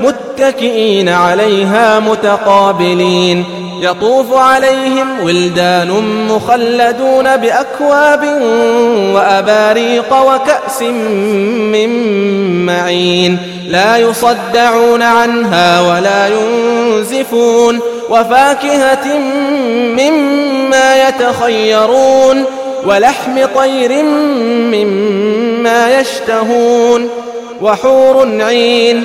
متكئين عليها متقابلين. يطوف عليهم ولدان مخلدون بأكواب وأباريق وكأس من معين. لا يصدعون عنها ولا ينزفون. وفاكهة مما يتخيرون. ولحم طير مما يشتهون. وحور عين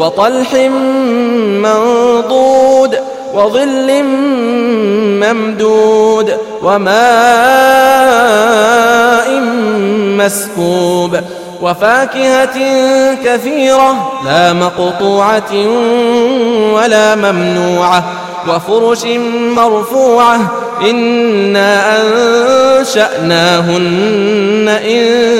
وطلح منضود وظل ممدود وماء مسكوب وفاكهة كثيرة لا مقطوعة ولا ممنوعة وفرش مرفوعة إنا أنشأناهن إن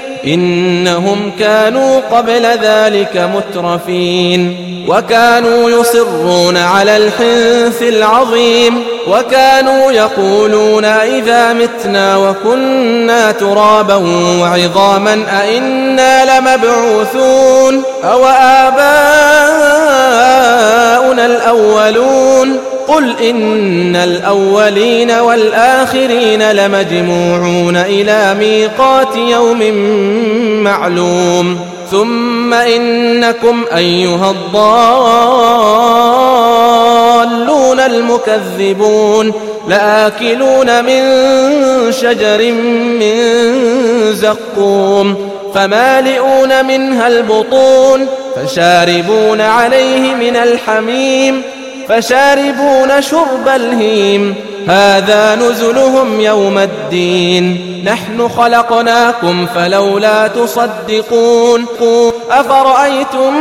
إنهم كانوا قبل ذلك مترفين وكانوا يصرون على الحنث العظيم وكانوا يقولون إذا متنا وكنا ترابا وعظاما أئنا لمبعوثون أو آباؤنا الأولون قل إن الأولين والآخرين لمجموعون إلى ميقات يوم معلوم ثم إنكم أيها الضالون المكذبون لآكلون من شجر من زقوم فمالئون منها البطون فشاربون عليه من الحميم فشاربون شرب الهيم. هذا نزلهم يوم الدين. نحن خلقناكم فلولا تصدقون. أفرأيتم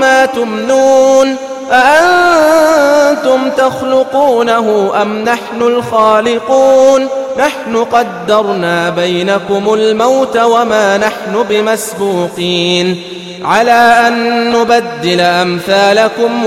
ما تمنون؟ أأنتم تخلقونه أم نحن الخالقون؟ نحن قدرنا بينكم الموت وما نحن بمسبوقين. على أن نبدل أمثالكم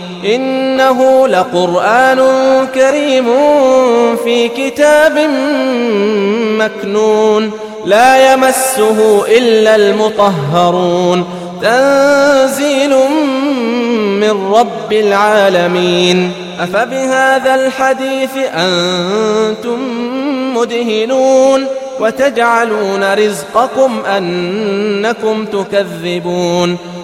إنه لقرآن كريم في كتاب مكنون لا يمسه إلا المطهرون تنزيل من رب العالمين أفبهذا الحديث أنتم مدهنون وتجعلون رزقكم أنكم تكذبون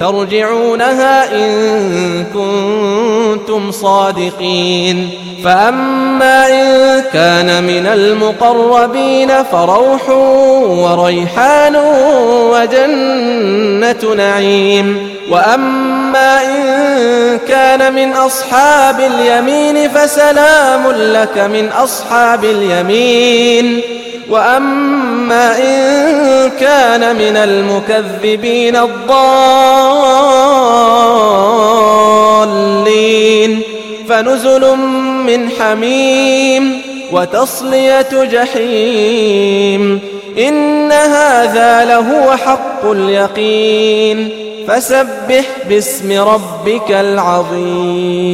ترجعونها إن كنتم صادقين. فأما إن كان من المقربين فروح وريحان وجنة نعيم. وأما إن كان من أصحاب اليمين فسلام لك من أصحاب اليمين. وأما إن كان من المكذبين الضالين فنزل من حميم وتصلية جحيم إن هذا لهو حق اليقين فسبح باسم ربك العظيم